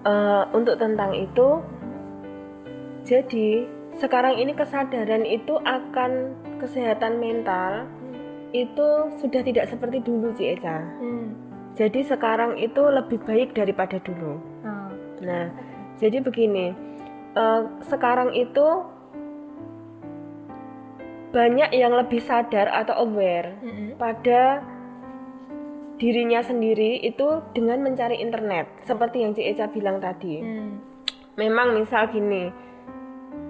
Speaker 4: eh, untuk tentang itu, jadi sekarang ini kesadaran itu akan kesehatan mental itu sudah tidak seperti dulu, Ci Eca.
Speaker 3: Hmm.
Speaker 4: Jadi sekarang itu lebih baik daripada dulu.
Speaker 3: Oh.
Speaker 4: Nah, jadi begini, eh, sekarang itu banyak yang lebih sadar atau aware
Speaker 3: Mm-mm.
Speaker 4: pada dirinya sendiri itu dengan mencari internet, seperti yang Ci Eca bilang tadi.
Speaker 3: Hmm.
Speaker 4: Memang misal gini,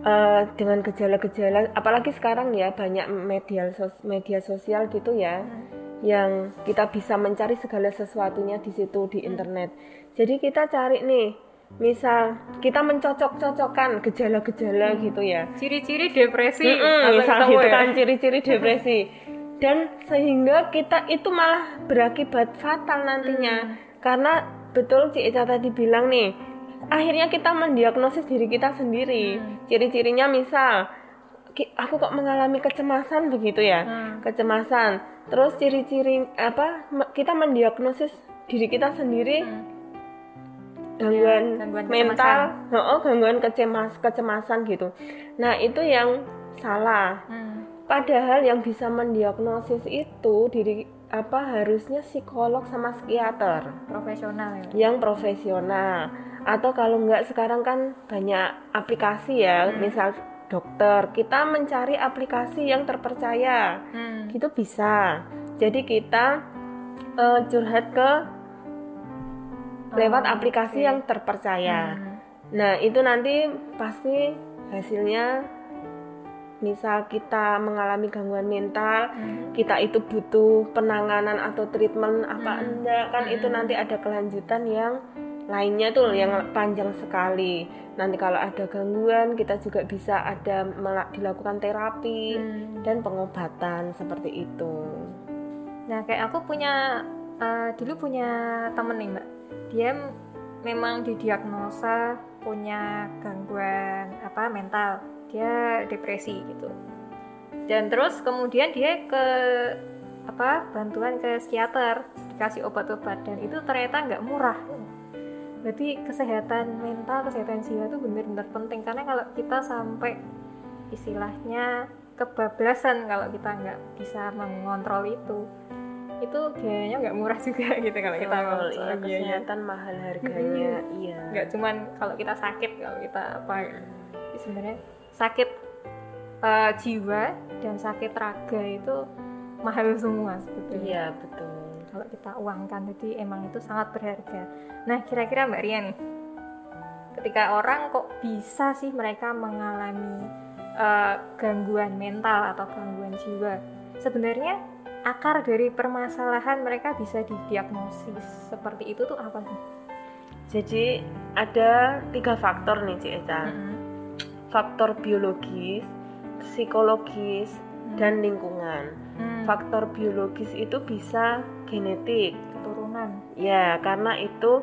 Speaker 4: eh, dengan gejala-gejala, apalagi sekarang ya banyak media sos- media sosial gitu ya, yang kita bisa mencari segala sesuatunya di situ di internet. Jadi kita cari nih, misal kita mencocok-cocokkan gejala-gejala gitu ya.
Speaker 3: Ciri-ciri depresi atau
Speaker 4: misal gitu
Speaker 3: ya?
Speaker 4: kan ciri-ciri depresi. Dan sehingga kita itu malah berakibat fatal nantinya. Karena betul Ci Eca tadi bilang nih, akhirnya kita mendiagnosis diri kita sendiri. Ciri-cirinya misal aku kok mengalami kecemasan begitu ya.
Speaker 3: Hmm.
Speaker 4: Kecemasan. Terus ciri-ciri apa kita mendiagnosis diri kita sendiri
Speaker 3: Hmm.
Speaker 4: gangguan,
Speaker 3: Ya, gangguan
Speaker 4: mental, oh, gangguan kecemas kecemasan gitu. Nah, itu yang salah.
Speaker 3: Hmm.
Speaker 4: Padahal yang bisa mendiagnosis itu diri apa harusnya psikolog sama psikiater
Speaker 3: profesional ya.
Speaker 4: yang profesional. Atau kalau nggak sekarang kan banyak aplikasi ya, misal dokter, kita mencari aplikasi yang terpercaya.
Speaker 3: Hmm.
Speaker 4: Gitu bisa. Jadi kita eh, curhat ke lewat
Speaker 3: Oh,
Speaker 4: aplikasi yang terpercaya.
Speaker 3: Hmm.
Speaker 4: Nah, itu nanti pasti hasilnya misal kita mengalami gangguan mental,
Speaker 3: Hmm.
Speaker 4: kita itu butuh penanganan atau treatment apa
Speaker 3: Hmm.
Speaker 4: enggak kan itu
Speaker 3: Hmm.
Speaker 4: nanti ada kelanjutan yang lainnya tuh yang panjang sekali. Nanti kalau ada gangguan kita juga bisa ada dilakukan terapi
Speaker 3: Hmm.
Speaker 4: dan pengobatan seperti itu.
Speaker 3: Nah, kayak aku punya eh, dulu punya temen nih, Mbak. Dia memang didiagnosa punya gangguan apa mental. Dia depresi gitu. Dan terus kemudian dia ke apa bantuan ke psikiater dikasih obat-obat dan itu ternyata nggak murah. Berarti kesehatan mental, kesehatan jiwa itu benar-benar penting karena kalau kita sampai istilahnya kebablasan kalau kita nggak bisa mengontrol itu itu biayanya nggak murah juga gitu kalau kita ngomong
Speaker 4: iya, kesehatan mahal harganya, iya.
Speaker 3: nggak cuman kalau kita sakit kalau kita apa. Jadi sebenarnya sakit eh, jiwa dan sakit raga itu mahal semua sebetulnya
Speaker 4: Iya, betul.
Speaker 3: kalau kita uangkan jadi emang itu sangat berharga nah kira-kira mbak Ria nih ketika orang kok bisa sih mereka mengalami eh, gangguan mental atau gangguan jiwa sebenarnya akar dari permasalahan mereka bisa didiagnosis seperti itu tuh apa sih?
Speaker 4: Jadi ada tiga faktor nih Ci Eca.
Speaker 3: Mm-mm.
Speaker 4: Faktor biologis, psikologis, dan lingkungan.
Speaker 3: Hmm,
Speaker 4: Faktor biologis itu bisa genetik.
Speaker 3: keturunan
Speaker 4: Ya, karena itu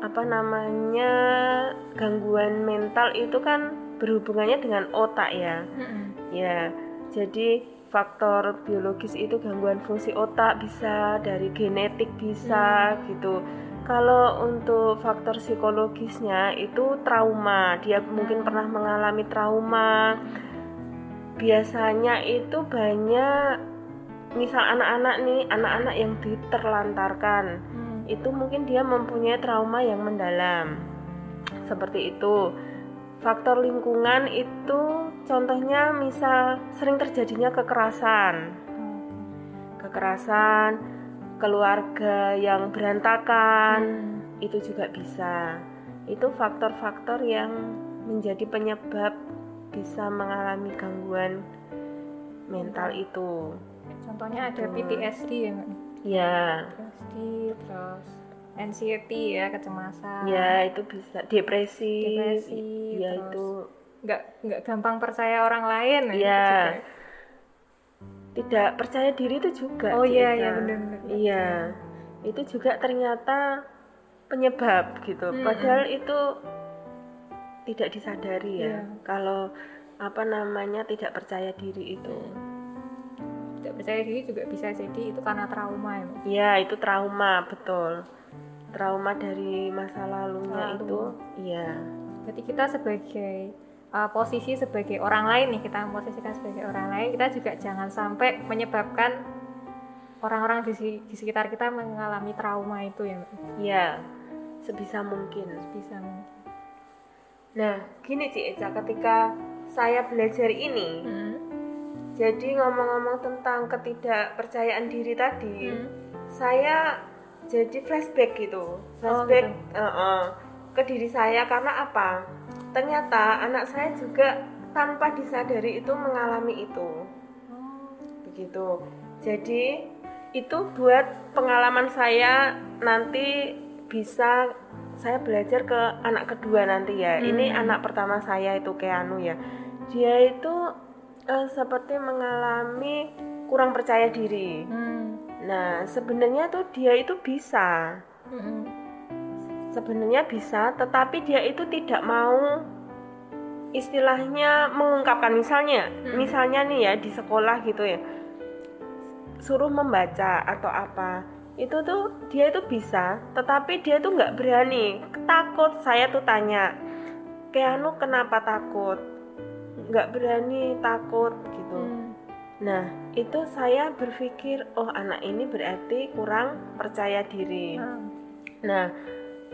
Speaker 4: apa namanya gangguan mental itu kan berhubungannya dengan otak ya.
Speaker 3: Mm-mm.
Speaker 4: Ya, jadi faktor biologis itu gangguan fungsi otak bisa dari genetik bisa gitu. Kalau untuk faktor psikologisnya itu trauma, dia mungkin pernah mengalami trauma. Biasanya itu banyak misal anak-anak nih, anak-anak yang diterlantarkan
Speaker 3: Hmm.
Speaker 4: itu mungkin dia mempunyai trauma yang mendalam. Seperti itu. Faktor lingkungan itu contohnya misal sering terjadinya kekerasan. Kekerasan, keluarga yang berantakan,
Speaker 3: Hmm.
Speaker 4: itu juga bisa. Itu faktor-faktor yang menjadi penyebab bisa mengalami gangguan mental itu.
Speaker 3: Contohnya ada
Speaker 4: Betul.
Speaker 3: PTSD ya mbak?
Speaker 4: Ya,
Speaker 3: PTSD terus anxiety ya kecemasan.
Speaker 4: ya itu bisa depresi.
Speaker 3: Depresi,
Speaker 4: Ya
Speaker 3: terus
Speaker 4: itu
Speaker 3: nggak nggak gampang percaya orang lain ya.
Speaker 4: Iya. Tidak percaya diri itu juga.
Speaker 3: Oh iya iya benar-benar.
Speaker 4: Iya, itu juga ternyata penyebab gitu.
Speaker 3: Mm-mm.
Speaker 4: Padahal itu tidak disadari ya.
Speaker 3: Iya.
Speaker 4: Kalau apa namanya tidak percaya diri itu.
Speaker 3: tidak percaya diri juga bisa jadi itu karena trauma ya.
Speaker 4: Iya, itu trauma, betul. Trauma dari masa lalunya
Speaker 3: Lalu.
Speaker 4: itu, iya.
Speaker 3: Berarti kita sebagai uh, posisi sebagai orang lain nih kita memposisikan sebagai orang lain kita juga jangan sampai menyebabkan orang-orang di, di sekitar kita mengalami trauma itu ya Mbak.
Speaker 4: Iya, sebisa mungkin.
Speaker 3: bisa mungkin.
Speaker 4: Nah, gini Ci Eca, ketika saya belajar ini,
Speaker 3: Hmm.
Speaker 4: jadi ngomong-ngomong tentang ketidakpercayaan diri tadi,
Speaker 3: Hmm.
Speaker 4: saya jadi flashback gitu, flashback eh, eh, ke diri saya karena apa? Ternyata anak saya juga tanpa disadari itu mengalami itu, begitu. Jadi itu buat pengalaman saya nanti bisa saya belajar ke anak kedua nanti ya. Ini
Speaker 3: Hmm.
Speaker 4: anak pertama saya itu Keanu ya. Dia itu eh, seperti mengalami kurang percaya diri.
Speaker 3: Hmm.
Speaker 4: Nah, sebenarnya tuh dia itu bisa.
Speaker 3: Hmm.
Speaker 4: Sebenarnya bisa, tetapi dia itu tidak mau istilahnya mengungkapkan misalnya,
Speaker 3: Hmm.
Speaker 4: misalnya nih ya di sekolah gitu ya. Suruh membaca atau apa. Itu tuh dia itu bisa, tetapi dia tuh nggak berani. Takut saya tuh tanya, Keanu kenapa takut? Nggak berani, takut gitu.
Speaker 3: Hmm.
Speaker 4: Nah, itu saya berpikir, oh anak ini berarti kurang percaya diri.
Speaker 3: Hmm.
Speaker 4: Nah,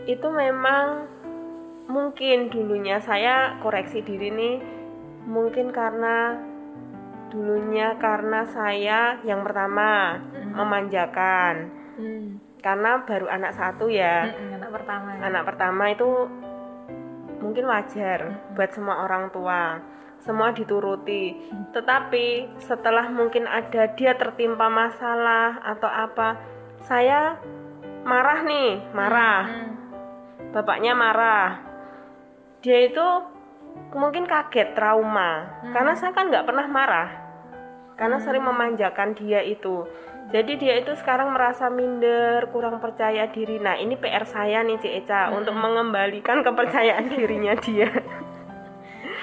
Speaker 4: itu memang mungkin dulunya saya koreksi diri nih, mungkin karena dulunya karena saya yang pertama memanjakan,
Speaker 3: Hmm.
Speaker 4: karena baru anak satu ya.
Speaker 3: Anak pertama.
Speaker 4: Anak pertama itu mungkin wajar buat semua orang tua, semua dituruti. Tetapi setelah mungkin ada dia tertimpa masalah atau apa, saya marah nih, marah.
Speaker 3: Hmm.
Speaker 4: Bapaknya marah. Dia itu mungkin kaget, trauma.
Speaker 3: Hmm.
Speaker 4: Karena saya kan nggak pernah marah. Karena sering memanjakan dia itu. Jadi dia itu sekarang merasa minder, kurang percaya diri. Nah ini PR saya nih Cik Eca
Speaker 3: Hmm.
Speaker 4: untuk mengembalikan kepercayaan dirinya dia.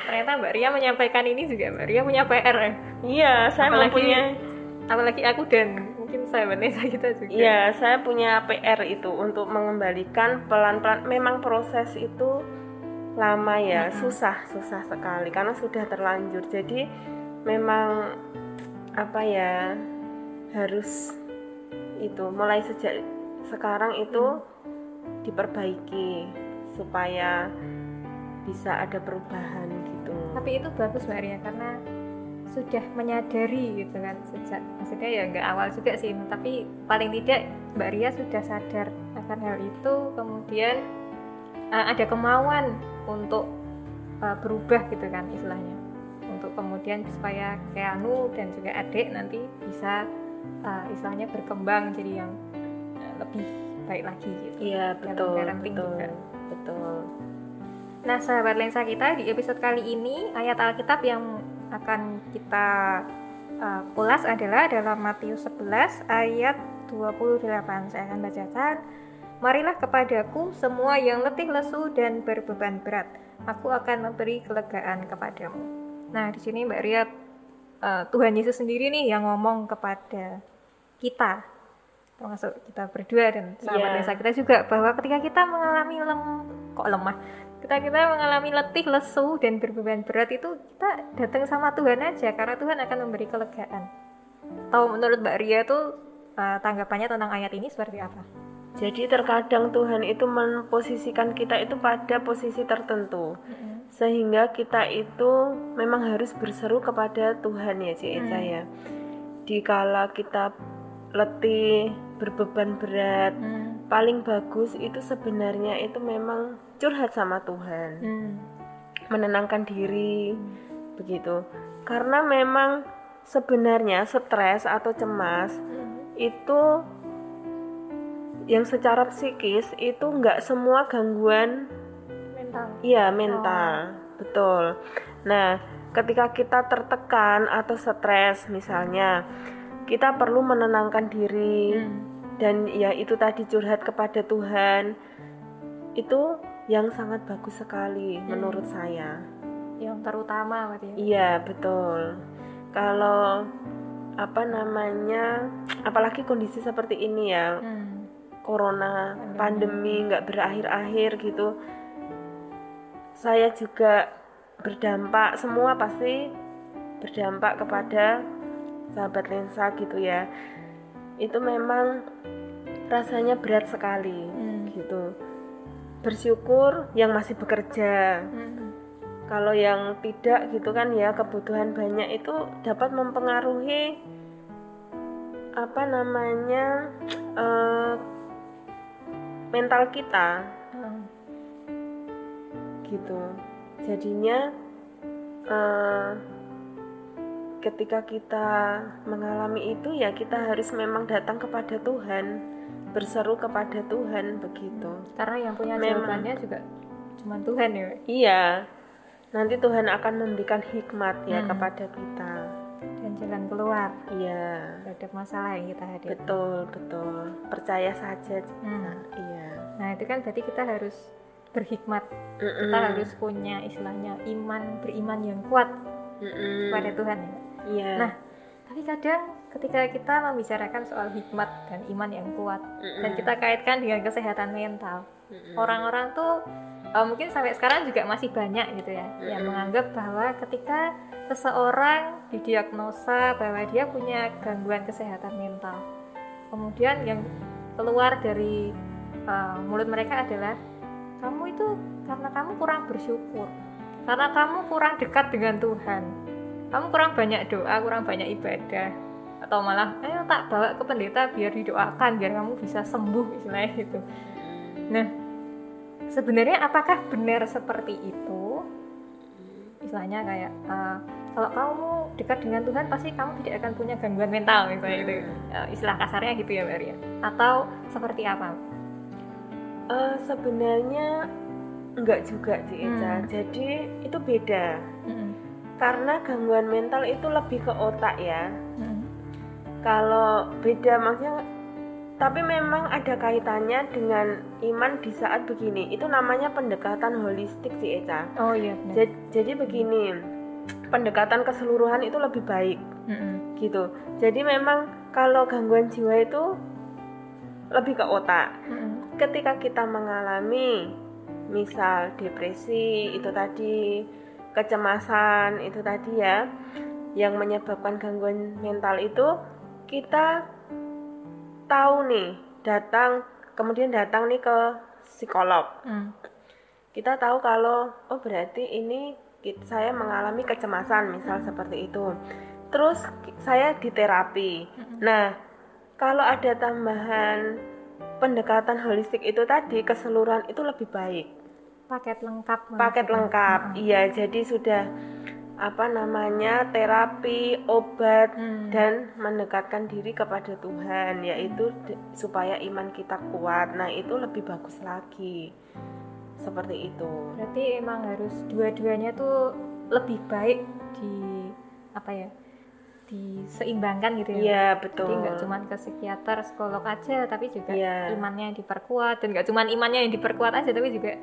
Speaker 3: Ternyata Mbak Ria menyampaikan ini juga Mbak Ria punya PR ya.
Speaker 4: Iya, saya
Speaker 3: Apalagi-
Speaker 4: mempunyai.
Speaker 3: Apalagi aku dan mungkin sahabat Nesa kita juga.
Speaker 4: Iya, saya punya PR itu untuk mengembalikan pelan-pelan. Memang proses itu lama ya, susah, susah sekali karena sudah terlanjur. Jadi memang apa ya harus itu mulai sejak sekarang itu diperbaiki supaya bisa ada perubahan gitu.
Speaker 3: Tapi itu bagus Mbak Ria karena sudah menyadari gitu kan sejak maksudnya ya nggak awal juga sih tapi paling tidak Mbak Ria sudah sadar akan hal itu kemudian uh, ada kemauan untuk uh, berubah gitu kan istilahnya untuk kemudian supaya Keanu dan juga adik nanti bisa uh, istilahnya berkembang jadi yang uh, lebih baik lagi gitu.
Speaker 4: Iya, betul, betul.
Speaker 3: juga.
Speaker 4: Betul.
Speaker 3: Nah, sahabat lensa kita di episode kali ini ayat Alkitab yang akan kita uh, ulas adalah dalam Matius 11 ayat 28. Saya akan bacakan. Marilah kepadaku semua yang letih lesu dan berbeban berat. Aku akan memberi kelegaan kepadamu. Nah, di sini Mbak Ria uh, Tuhan Yesus sendiri nih yang ngomong kepada kita termasuk kita berdua dan sahabat
Speaker 4: Iya.
Speaker 3: lensa kita juga bahwa ketika kita mengalami lem kok lemah ketika kita mengalami letih lesu dan berbeban berat itu kita datang sama Tuhan aja karena Tuhan akan memberi kelegaan tahu menurut Mbak Ria itu uh, tanggapannya tentang ayat ini seperti apa
Speaker 4: Jadi terkadang Tuhan itu memposisikan kita itu pada posisi tertentu sehingga kita itu memang harus berseru kepada Tuhan ya Cik Eca
Speaker 3: Hmm.
Speaker 4: ya. Dikala kita letih, berbeban berat,
Speaker 3: Hmm.
Speaker 4: Paling bagus itu sebenarnya itu memang curhat sama Tuhan,
Speaker 3: Hmm.
Speaker 4: menenangkan diri begitu. Karena memang sebenarnya stres atau cemas
Speaker 3: Hmm.
Speaker 4: itu yang secara psikis itu nggak semua gangguan
Speaker 3: mental
Speaker 4: iya mental betul nah ketika kita tertekan atau stres misalnya kita perlu menenangkan diri
Speaker 3: Hmm.
Speaker 4: Dan ya itu tadi curhat kepada Tuhan itu yang sangat bagus sekali menurut saya
Speaker 3: yang terutama berarti ya.
Speaker 4: Iya betul. Kalau apa namanya apalagi kondisi seperti ini ya
Speaker 3: Hmm.
Speaker 4: corona
Speaker 3: Pandemi.
Speaker 4: pandemi nggak berakhir-akhir gitu saya juga berdampak semua pasti berdampak kepada sahabat lensa gitu ya itu memang rasanya berat sekali
Speaker 3: Hmm.
Speaker 4: gitu bersyukur yang masih bekerja
Speaker 3: Hmm.
Speaker 4: kalau yang tidak gitu kan ya kebutuhan banyak itu dapat mempengaruhi apa namanya eh, mental kita
Speaker 3: Hmm.
Speaker 4: gitu jadinya eh, ketika kita mengalami itu ya kita harus memang datang kepada Tuhan berseru kepada Tuhan begitu
Speaker 3: Karena yang punya
Speaker 4: Memang.
Speaker 3: jawabannya juga cuma Tuhan ya.
Speaker 4: Iya nanti Tuhan akan memberikan hikmat ya
Speaker 3: Hmm.
Speaker 4: kepada kita
Speaker 3: dan jalan keluar
Speaker 4: iya
Speaker 3: terhadap masalah yang kita hadapi.
Speaker 4: betul betul percaya saja
Speaker 3: Hmm.
Speaker 4: Nah, iya
Speaker 3: Nah itu kan berarti kita harus berhikmat.
Speaker 4: Mm-mm.
Speaker 3: Kita harus punya istilahnya iman beriman yang kuat
Speaker 4: Mm-mm.
Speaker 3: kepada Tuhan. ya.
Speaker 4: Iya.
Speaker 3: Nah, Tapi kadang ketika kita membicarakan soal hikmat dan iman yang kuat dan kita kaitkan dengan kesehatan mental, orang-orang tuh eh, mungkin sampai sekarang juga masih banyak gitu ya yang
Speaker 4: Mm-mm.
Speaker 3: menganggap bahwa ketika seseorang didiagnosa bahwa dia punya gangguan kesehatan mental, kemudian yang keluar dari eh, mulut mereka adalah kamu itu karena kamu kurang bersyukur, karena kamu kurang dekat dengan Tuhan, kamu kurang banyak doa, kurang banyak ibadah, atau malah ayo tak bawa ke pendeta biar didoakan biar kamu bisa sembuh istilahnya gitu. Nah, sebenarnya apakah benar seperti itu? Istilahnya kayak eh, kalau kamu dekat dengan Tuhan pasti kamu tidak akan punya gangguan mental misalnya gitu. Eh, istilah kasarnya gitu ya, Mbak Ria. Atau seperti apa?
Speaker 4: Eh, sebenarnya enggak juga sih Eca.
Speaker 3: Hmm.
Speaker 4: Jadi itu beda.
Speaker 3: Mm-mm.
Speaker 4: Karena gangguan mental itu lebih ke otak ya.
Speaker 3: Mm-mm.
Speaker 4: Kalau beda maksudnya tapi memang ada kaitannya dengan iman di saat begini. Itu namanya pendekatan holistik sih Eca.
Speaker 3: Oh iya benar.
Speaker 4: Jadi, jadi begini, pendekatan keseluruhan itu lebih baik
Speaker 3: Mm-mm.
Speaker 4: gitu. Jadi memang kalau gangguan jiwa itu lebih ke otak.
Speaker 3: Mm-mm.
Speaker 4: ketika kita mengalami misal depresi itu tadi kecemasan itu tadi ya yang menyebabkan gangguan mental itu kita tahu nih datang kemudian datang nih ke psikolog.
Speaker 3: Mm.
Speaker 4: kita tahu kalau oh berarti ini saya mengalami kecemasan misal seperti itu. Terus saya di terapi nah kalau ada tambahan pendekatan holistik itu tadi keseluruhan itu lebih baik
Speaker 3: Paket lengkap.
Speaker 4: paket lengkap
Speaker 3: Mm-mm.
Speaker 4: iya jadi sudah apa namanya terapi obat
Speaker 3: Hmm.
Speaker 4: dan mendekatkan diri kepada Tuhan yaitu supaya iman kita kuat nah itu lebih bagus lagi seperti itu
Speaker 3: Berarti emang harus dua-duanya tuh lebih baik di apa ya? diseimbangkan gitu ya.
Speaker 4: iya betul
Speaker 3: Jadi nggak cuma ke psikiater, psikolog aja, tapi juga
Speaker 4: Iya.
Speaker 3: imannya yang diperkuat dan nggak cuma imannya yang diperkuat aja, tapi juga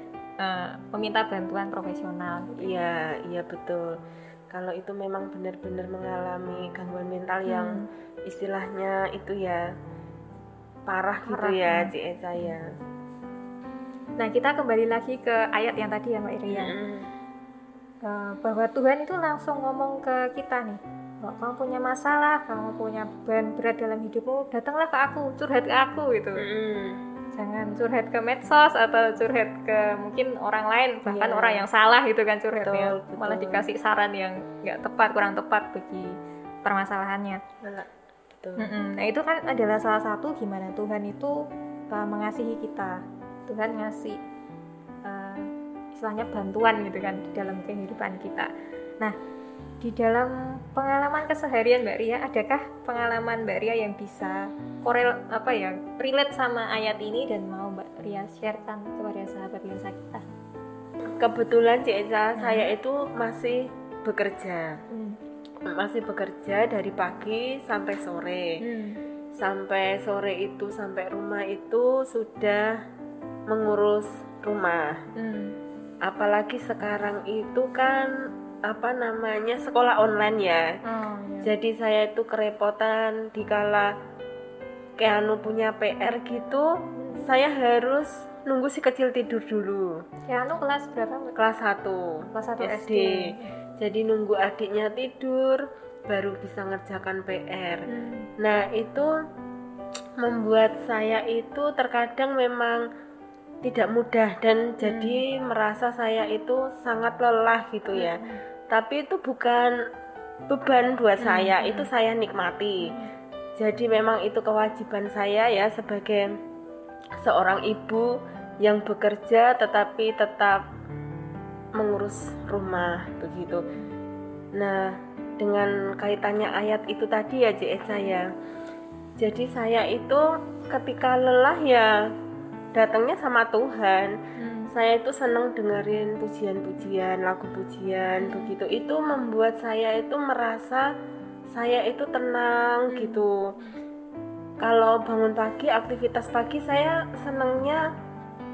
Speaker 3: eh, meminta bantuan profesional. Gitu.
Speaker 4: Iya, iya betul. Kalau itu memang benar-benar mengalami gangguan mental yang
Speaker 3: Hmm.
Speaker 4: istilahnya itu ya parah, gitu
Speaker 3: Parah,
Speaker 4: ya,
Speaker 3: hmm.
Speaker 4: Cik Eca ya.
Speaker 3: Nah kita kembali lagi ke ayat yang tadi ya Mbak Irian,
Speaker 4: Mm-mm.
Speaker 3: Eh, bahwa Tuhan itu langsung ngomong ke kita nih, kalau kamu punya masalah, kamu punya beban berat dalam hidupmu, datanglah ke aku, curhat ke aku gitu.
Speaker 4: Mm-mm.
Speaker 3: Jangan curhat ke medsos atau curhat ke mungkin orang lain, bahkan
Speaker 4: Iya.
Speaker 3: orang yang salah gitu kan curhatnya,
Speaker 4: Betul,
Speaker 3: malah
Speaker 4: betul.
Speaker 3: dikasih saran yang nggak tepat, kurang tepat bagi permasalahannya.
Speaker 4: Nah, betul.
Speaker 3: Nah itu kan adalah salah satu gimana Tuhan itu uh, mengasihi kita. Tuhan ngasih uh, istilahnya bantuan gitu kan di dalam kehidupan kita. Nah di dalam pengalaman keseharian Mbak Ria, adakah pengalaman Mbak Ria yang bisa korel apa ya relate sama ayat ini dan mau Mbak Ria sharekan kepada sahabat lensa kita?
Speaker 4: Kebetulan Cik Eca,
Speaker 3: Hmm.
Speaker 4: saya itu masih bekerja.
Speaker 3: Hmm.
Speaker 4: Masih bekerja dari pagi sampai sore.
Speaker 3: Hmm.
Speaker 4: Sampai sore itu sampai rumah itu sudah mengurus rumah.
Speaker 3: Hmm.
Speaker 4: apalagi sekarang itu kan apa namanya sekolah online ya.
Speaker 3: Oh, iya.
Speaker 4: Jadi saya itu kerepotan dikala Keanu punya PR gitu, saya harus nunggu si kecil tidur dulu.
Speaker 3: Keanu kelas berapa?
Speaker 4: Kelas 1
Speaker 3: Kelas 1 SD.
Speaker 4: SD. Jadi nunggu adiknya tidur baru bisa ngerjakan PR.
Speaker 3: Hmm.
Speaker 4: Nah, itu membuat saya itu terkadang memang tidak mudah dan jadi merasa saya itu sangat lelah gitu ya. Tapi itu bukan beban buat saya, itu saya nikmati. Jadi memang itu kewajiban saya ya sebagai seorang ibu yang bekerja tetapi tetap mengurus rumah begitu. Nah, dengan kaitannya ayat itu tadi ya Cik Eca ya. Jadi saya itu ketika lelah ya datangnya sama Tuhan.
Speaker 3: Hmm.
Speaker 4: Saya itu senang dengerin pujian-pujian, lagu pujian begitu. Itu membuat saya itu merasa saya itu tenang gitu. Kalau bangun pagi, aktivitas pagi saya senangnya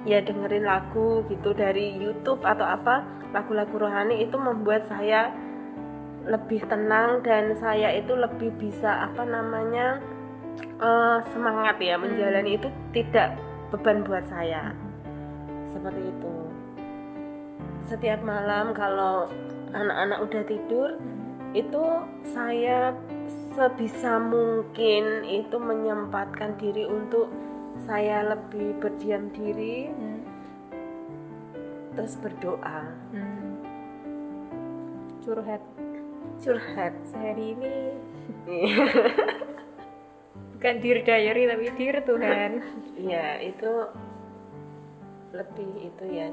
Speaker 4: ya dengerin lagu gitu dari YouTube atau apa lagu-lagu rohani itu membuat saya lebih tenang dan saya itu lebih bisa apa namanya eh, semangat ya menjalani itu tidak beban buat saya seperti itu setiap malam kalau anak-anak udah tidur itu saya sebisa mungkin itu menyempatkan diri untuk saya lebih berdiam diri
Speaker 3: Hmm.
Speaker 4: terus berdoa
Speaker 3: Hmm. Curhat
Speaker 4: curhat
Speaker 3: sehari ini bukan dear diary tapi dear Tuhan.
Speaker 4: ya itu lebih itu ya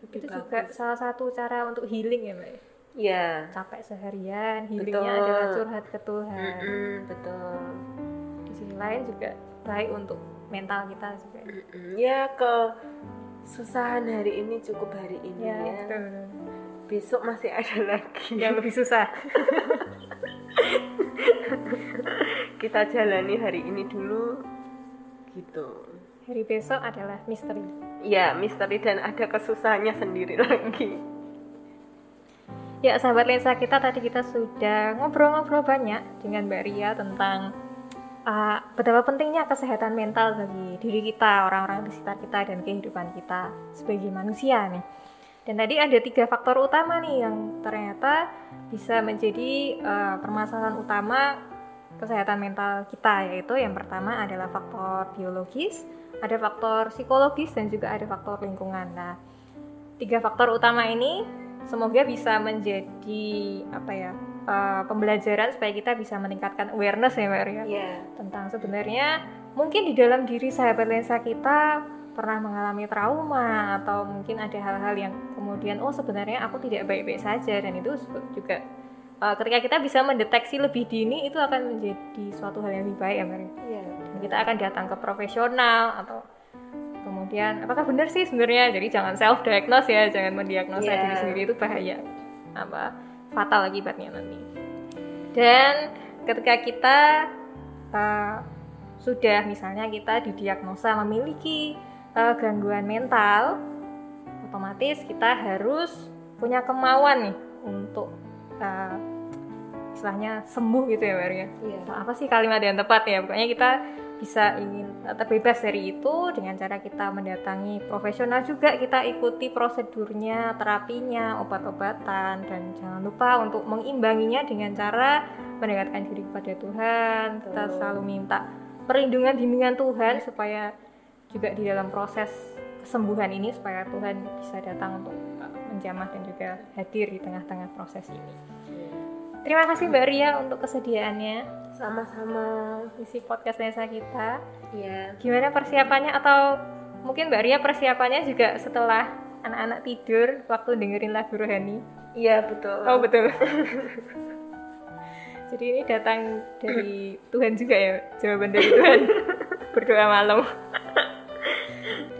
Speaker 4: lebih
Speaker 3: Itu
Speaker 4: bagus.
Speaker 3: juga salah satu cara untuk healing ya, Mbak.
Speaker 4: ya
Speaker 3: Capek seharian, healingnya
Speaker 4: Betul.
Speaker 3: adalah curhat ke Tuhan.
Speaker 4: Mm-mm, betul
Speaker 3: Di sisi lain juga baik untuk mental kita juga.
Speaker 4: Ya ke susahan hari ini cukup hari ini
Speaker 3: Ya,
Speaker 4: ya,
Speaker 3: betul, betul.
Speaker 4: besok masih ada lagi
Speaker 3: Yang lebih susah.
Speaker 4: kita jalani hari ini dulu gitu
Speaker 3: Hari besok adalah misteri.
Speaker 4: ya misteri dan ada kesusahannya sendiri lagi
Speaker 3: Ya, sahabat lensa kita tadi kita sudah ngobrol-ngobrol banyak dengan Mbak Ria tentang uh, betapa pentingnya kesehatan mental bagi diri kita, orang-orang di sekitar kita, dan kehidupan kita sebagai manusia nih. Dan tadi ada tiga faktor utama nih yang ternyata bisa menjadi uh, permasalahan utama kesehatan mental kita, yaitu yang pertama adalah faktor biologis, ada faktor psikologis, dan juga ada faktor lingkungan. Nah, tiga faktor utama ini semoga bisa menjadi apa ya uh, pembelajaran supaya kita bisa meningkatkan awareness ya Mbak Ria.
Speaker 4: Ya
Speaker 3: tentang sebenarnya mungkin di dalam diri sahabat lensa kita pernah mengalami trauma atau mungkin ada hal-hal yang kemudian oh sebenarnya aku tidak baik-baik saja. Dan itu juga uh, ketika kita bisa mendeteksi lebih dini itu akan menjadi suatu hal yang lebih baik ya Mbak Ria.
Speaker 4: Ya
Speaker 3: Dan kita akan datang ke profesional atau kemudian apakah benar sih sebenarnya? Jadi jangan self diagnose ya jangan mendiagnosa
Speaker 4: Iya.
Speaker 3: diri sendiri itu bahaya. Apa? Fatal akibatnya nanti. Dan ketika kita uh, sudah misalnya kita didiagnosa memiliki uh, gangguan mental otomatis kita harus punya kemauan nih untuk uh, istilahnya sembuh gitu ya Mbak Ria
Speaker 4: Iya.
Speaker 3: apa sih kalimat yang tepat ya? Pokoknya kita bisa ingin terbebas dari itu dengan cara kita mendatangi profesional juga kita ikuti prosedurnya terapinya obat-obatan dan jangan lupa untuk mengimbanginya dengan cara mendekatkan diri kepada Tuhan. Kita selalu minta perlindungan bimbingan Tuhan supaya juga di dalam proses kesembuhan ini supaya Tuhan bisa datang untuk menjamah dan juga hadir di tengah-tengah proses ini terima kasih Mbak Ria untuk kesediaannya
Speaker 4: sama-sama
Speaker 3: isi podcast lensa kita.
Speaker 4: ya
Speaker 3: Gimana persiapannya atau mungkin Mbak Ria persiapannya juga setelah anak-anak tidur waktu dengerin lagu rohani?
Speaker 4: iya betul
Speaker 3: Oh betul. Jadi ini datang dari Tuhan juga ya jawaban dari Tuhan berdoa malam.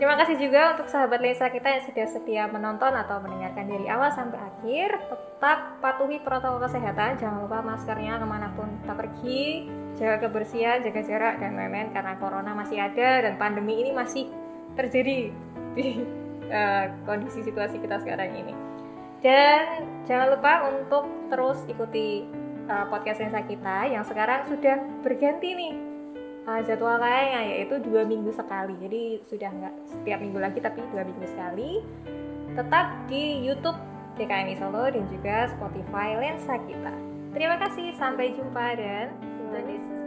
Speaker 3: Terima kasih juga untuk sahabat lensa kita yang sudah setia menonton atau mendengarkan dari awal sampai akhir. Tetap patuhi protokol kesehatan, jangan lupa maskernya ke mana pun kita pergi, jaga kebersihan, jaga jarak dan lain-lain karena corona masih ada dan pandemi ini masih terjadi di eh, kondisi situasi kita sekarang ini. Dan jangan lupa untuk terus ikuti uh, podcast Lensa kita yang sekarang sudah berganti nih uh, jadwal kayaknya yaitu dua minggu sekali. Jadi sudah nggak setiap minggu lagi tapi dua minggu sekali. Tetap di YouTube DKMI Solo dan juga Spotify Lensa kita. Terima kasih, sampai jumpa dan Indonesia.